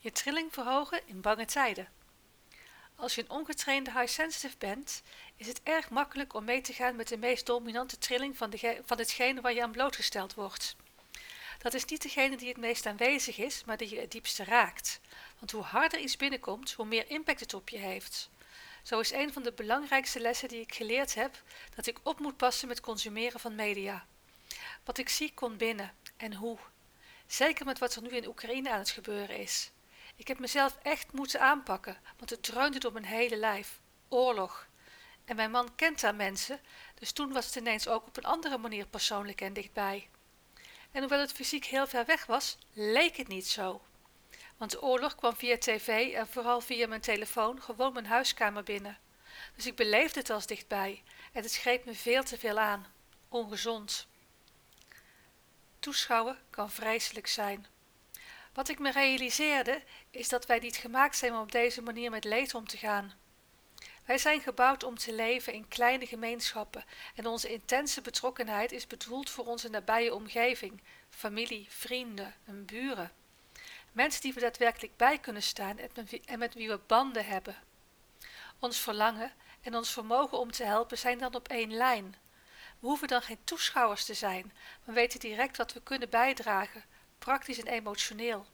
Je trilling verhogen in bange tijden. Als je een ongetrainde high sensitive bent, is het erg makkelijk om mee te gaan met de meest dominante trilling van, de, van hetgene waar je aan blootgesteld wordt. Dat is niet degene die het meest aanwezig is, maar die je het diepste raakt. Want hoe harder iets binnenkomt, hoe meer impact het op je heeft. Zo is een van de belangrijkste lessen die ik geleerd heb dat ik op moet passen met consumeren van media. Wat ik zie komt binnen en hoe. Zeker met wat er nu in Oekraïne aan het gebeuren is. Ik heb mezelf echt moeten aanpakken, want het dreunde door mijn hele lijf. Oorlog. En mijn man kent daar mensen, dus toen was het ineens ook op een andere manier persoonlijk en dichtbij. En hoewel het fysiek heel ver weg was, leek het niet zo. Want de oorlog kwam via tv en vooral via mijn telefoon gewoon mijn huiskamer binnen. Dus ik beleefde het als dichtbij en het greep me veel te veel aan. Ongezond. Toeschouwen kan vreselijk zijn. Wat ik me realiseerde is dat wij niet gemaakt zijn om op deze manier met leed om te gaan. Wij zijn gebouwd om te leven in kleine gemeenschappen en onze intense betrokkenheid is bedoeld voor onze nabije omgeving, familie, vrienden en buren. Mensen die we daadwerkelijk bij kunnen staan en met wie we banden hebben. Ons verlangen en ons vermogen om te helpen zijn dan op één lijn. We hoeven dan geen toeschouwers te zijn, maar weten direct wat we kunnen bijdragen, praktisch en emotioneel.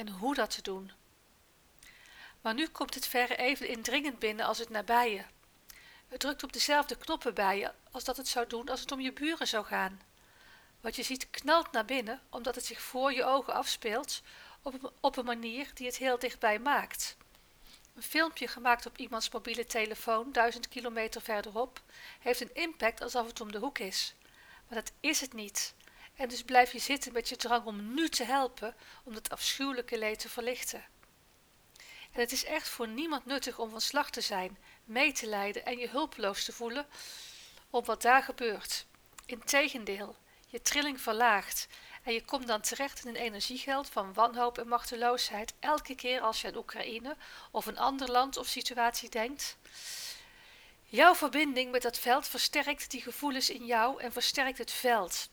En hoe dat te doen. Maar nu komt het verre even indringend binnen als het nabije. Het drukt op dezelfde knoppen bij je als dat het zou doen als het om je buren zou gaan. Wat je ziet knalt naar binnen omdat het zich voor je ogen afspeelt op op een manier die het heel dichtbij maakt. Een filmpje gemaakt op iemands mobiele telefoon duizend kilometer verderop heeft een impact alsof het om de hoek is. Maar dat is het niet. En dus blijf je zitten met je drang om nu te helpen om dat afschuwelijke leed te verlichten. En het is echt voor niemand nuttig om van slag te zijn, mee te lijden en je hulpeloos te voelen op wat daar gebeurt. Integendeel, je trilling verlaagt en je komt dan terecht in een energiegeld van wanhoop en machteloosheid elke keer als je aan Oekraïne of een ander land of situatie denkt. Jouw verbinding met dat veld versterkt die gevoelens in jou en versterkt het veld.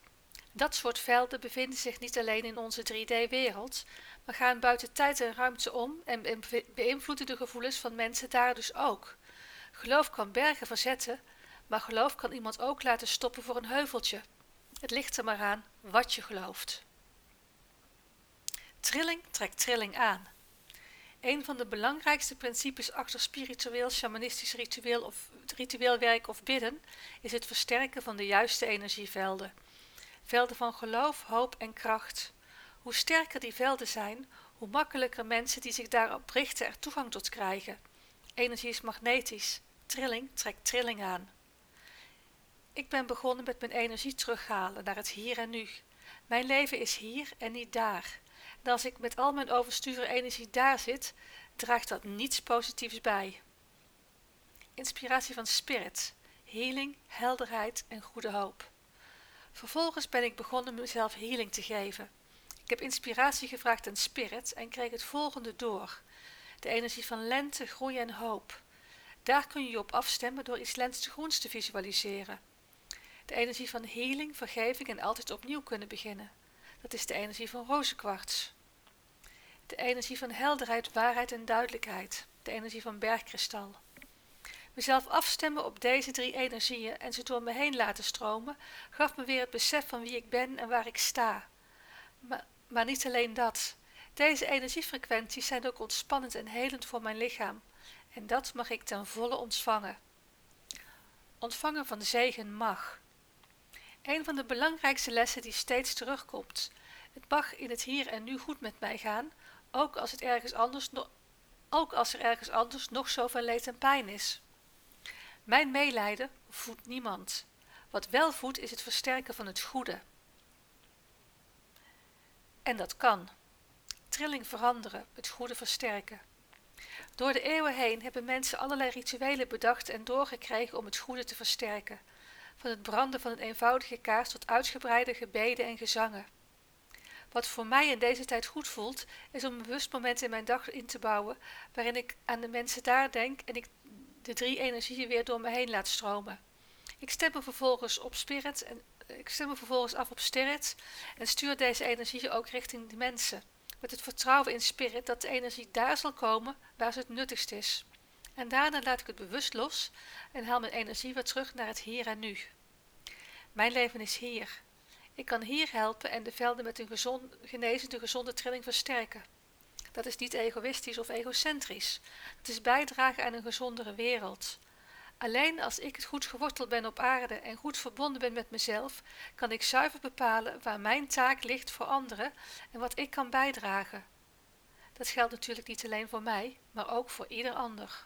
Dat soort velden bevinden zich niet alleen in onze 3D-wereld, maar gaan buiten tijd en ruimte om en beïnvloeden de gevoelens van mensen daar dus ook. Geloof kan bergen verzetten, maar geloof kan iemand ook laten stoppen voor een heuveltje. Het ligt er maar aan wat je gelooft. Trilling trekt trilling aan. Een van de belangrijkste principes achter spiritueel, shamanistisch ritueel of ritueel werk of bidden is het versterken van de juiste energievelden. Velden van geloof, hoop en kracht. Hoe sterker die velden zijn, hoe makkelijker mensen die zich daarop richten er toegang tot krijgen. Energie is magnetisch. Trilling trekt trilling aan. Ik ben begonnen met mijn energie terughalen naar het hier en nu. Mijn leven is hier en niet daar. En als ik met al mijn oversturen energie daar zit, draagt dat niets positiefs bij. Inspiratie van spirit, healing, helderheid en goede hoop. Vervolgens ben ik begonnen mezelf healing te geven. Ik heb inspiratie gevraagd aan spirit en kreeg het volgende door. De energie van lente, groei en hoop. Daar kun je op afstemmen door iets lensgroens te visualiseren. De energie van healing, vergeving en altijd opnieuw kunnen beginnen. Dat is de energie van rozenkwarts. De energie van helderheid, waarheid en duidelijkheid. De energie van bergkristal. Mezelf afstemmen op deze drie energieën en ze door me heen laten stromen, gaf me weer het besef van wie ik ben en waar ik sta. Maar, maar niet alleen dat. Deze energiefrequenties zijn ook ontspannend en helend voor mijn lichaam. En dat mag ik ten volle ontvangen. Ontvangen van zegen mag. Een van de belangrijkste lessen die steeds terugkomt. Het mag in het hier en nu goed met mij gaan, ook als, het ergens anders ook als er ergens anders nog zoveel leed en pijn is. Mijn meelijden voedt niemand. Wat wel voedt is het versterken van het goede. En dat kan. Trilling veranderen, het goede versterken. Door de eeuwen heen hebben mensen allerlei rituelen bedacht en doorgekregen om het goede te versterken van het branden van een eenvoudige kaars tot uitgebreide gebeden en gezangen. Wat voor mij in deze tijd goed voelt, is om een bewust moment in mijn dag in te bouwen waarin ik aan de mensen daar denk en ik de drie energieën weer door me heen laat stromen. Ik stem me vervolgens op spirit en ik stem me vervolgens af op spirit en stuur deze energieën ook richting de mensen. met het vertrouwen in spirit dat de energie daar zal komen waar ze het nuttigst is. En daarna laat ik het bewust los en haal mijn energie weer terug naar het hier en nu. Mijn leven is hier. Ik kan hier helpen en de velden met een gezond, genezende, gezonde trilling versterken. Dat is niet egoïstisch of egocentrisch. Het is bijdragen aan een gezondere wereld. Alleen als ik het goed geworteld ben op aarde en goed verbonden ben met mezelf, kan ik zuiver bepalen waar mijn taak ligt voor anderen en wat ik kan bijdragen. Dat geldt natuurlijk niet alleen voor mij, maar ook voor ieder ander.